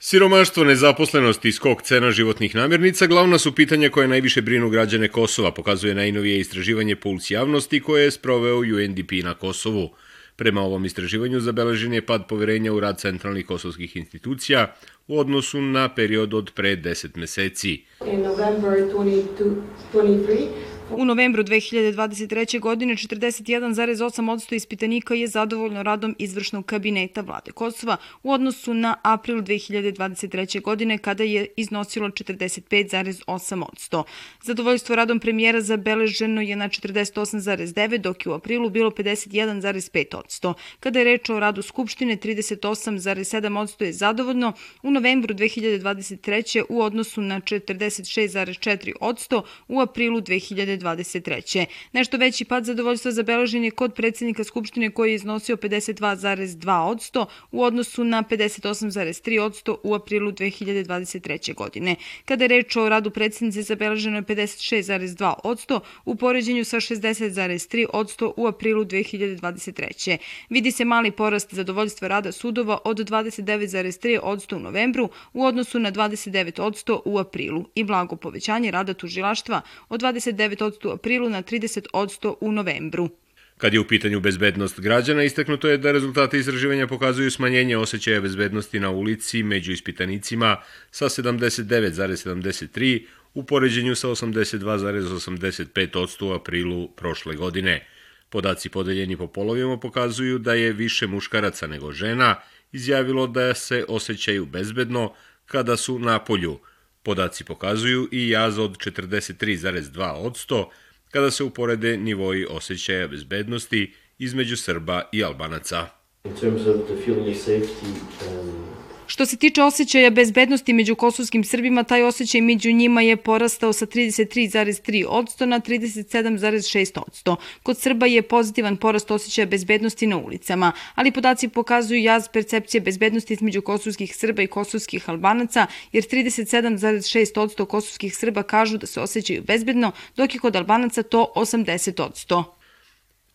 Siromaštvo, nezaposlenost i skok cena životnih namirnica glavna su pitanja koje najviše brinu građane Kosova, pokazuje najnovije istraživanje Puls javnosti koje je sproveo UNDP na Kosovu. Prema ovom istraživanju zabeležen je pad poverenja u rad centralnih kosovskih institucija u odnosu na period od pre 10 meseci. In November 2023, U novembru 2023. godine 41,8% ispitanika je zadovoljno radom izvršnog kabineta vlade Kosova u odnosu na april 2023. godine kada je iznosilo 45,8%. Zadovoljstvo radom premijera zabeleženo je na 48,9, dok je u aprilu bilo 51,5%. Kada je reč o radu Skupštine, 38,7% je zadovoljno u novembru 2023. u odnosu na 46,4% u aprilu 2023. 2023. Nešto veći pad zadovoljstva zabeležen je kod predsednika Skupštine koji je iznosio 52,2% u odnosu na 58,3% u aprilu 2023. godine. Kada je reč o radu predsednice zabeleženo je 56,2% u poređenju sa 60,3% u aprilu 2023. Vidi se mali porast zadovoljstva rada sudova od 29,3% u novembru u odnosu na 29% u aprilu i blago povećanje rada tužilaštva od 29% u aprilu na 30% u novembru. Kad je u pitanju bezbednost građana, istaknuto je da rezultate istraživanja pokazuju smanjenje osjećaja bezbednosti na ulici među ispitanicima sa 79,73 u poređenju sa 82,85% u aprilu prošle godine. Podaci podeljeni po polovima pokazuju da je više muškaraca nego žena izjavilo da se osjećaju bezbedno kada su na polju, Podaci pokazuju i jaz od 43,2% kada se uporede nivoji osjećaja bezbednosti između Srba i Albanaca. In terms of the feeling of safety, um, Što se tiče osjećaja bezbednosti među kosovskim Srbima, taj osjećaj među njima je porastao sa 33,3% na 37,6%. Kod Srba je pozitivan porast osjećaja bezbednosti na ulicama, ali podaci pokazuju jaz percepcije bezbednosti između kosovskih Srba i kosovskih Albanaca, jer 37,6% kosovskih Srba kažu da se osjećaju bezbedno, dok je kod Albanaca to 80%.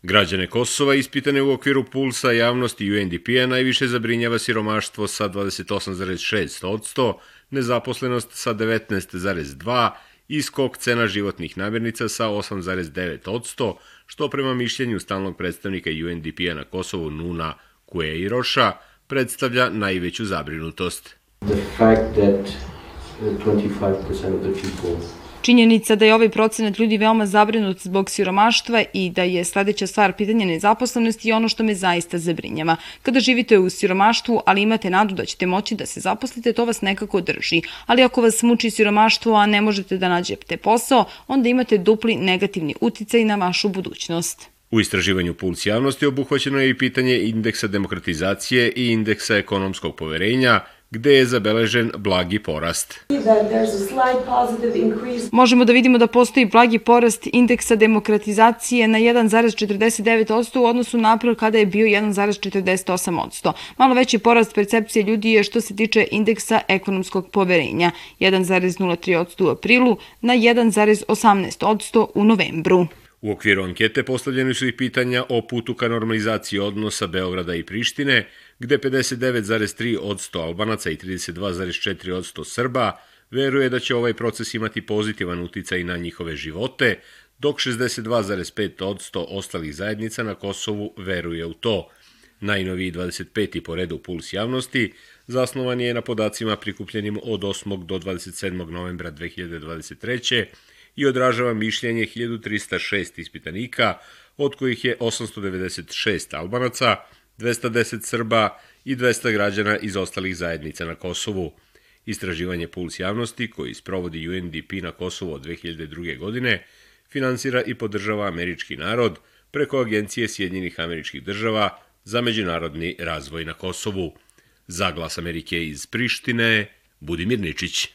Građane Kosova ispitane u okviru pulsa javnosti UNDP-a najviše zabrinjava siromaštvo sa 28,6%, nezaposlenost sa 19,2% i skok cena životnih namirnica sa 8,9%, što prema mišljenju stalnog predstavnika UNDP-a na Kosovu Nuna Kueiroša predstavlja najveću zabrinutost. the fact that uh, 25% of the people Činjenica da je ovaj procenat ljudi veoma zabrinut zbog siromaštva i da je sledeća stvar pitanje nezaposlenosti ono što me zaista zabrinjava. Kada živite u siromaštvu, ali imate nadu da ćete moći da se zaposlite, to vas nekako drži. Ali ako vas muči siromaštvo, a ne možete da nađete posao, onda imate dupli negativni uticaj na vašu budućnost. U istraživanju Puls javnosti obuhvaćeno je i pitanje indeksa demokratizacije i indeksa ekonomskog poverenja, gde je zabeležen blagi porast. Možemo da vidimo da postoji blagi porast indeksa demokratizacije na 1,49% u odnosu na april kada je bio 1,48%. Malo veći porast percepcije ljudi je što se tiče indeksa ekonomskog poverenja 1,03% u aprilu na 1,18% u novembru. U okviru ankete postavljeni su i pitanja o putu ka normalizaciji odnosa Beograda i Prištine, gde 59,3% Albanaca i 32,4% Srba veruje da će ovaj proces imati pozitivan uticaj na njihove živote, dok 62,5% ostalih zajednica na Kosovu veruje u to. Najnoviji 25. po redu puls javnosti zasnovan je na podacima prikupljenim od 8. do 27. novembra 2023 i odražava mišljenje 1306 ispitanika, od kojih je 896 Albanaca, 210 Srba i 200 građana iz ostalih zajednica na Kosovu. Istraživanje Puls javnosti, koji sprovodi UNDP na Kosovu od 2002. godine, finansira i podržava američki narod preko Agencije Sjedinjenih američkih država za međunarodni razvoj na Kosovu. Za glas Amerike iz Prištine, Budimir Ničić.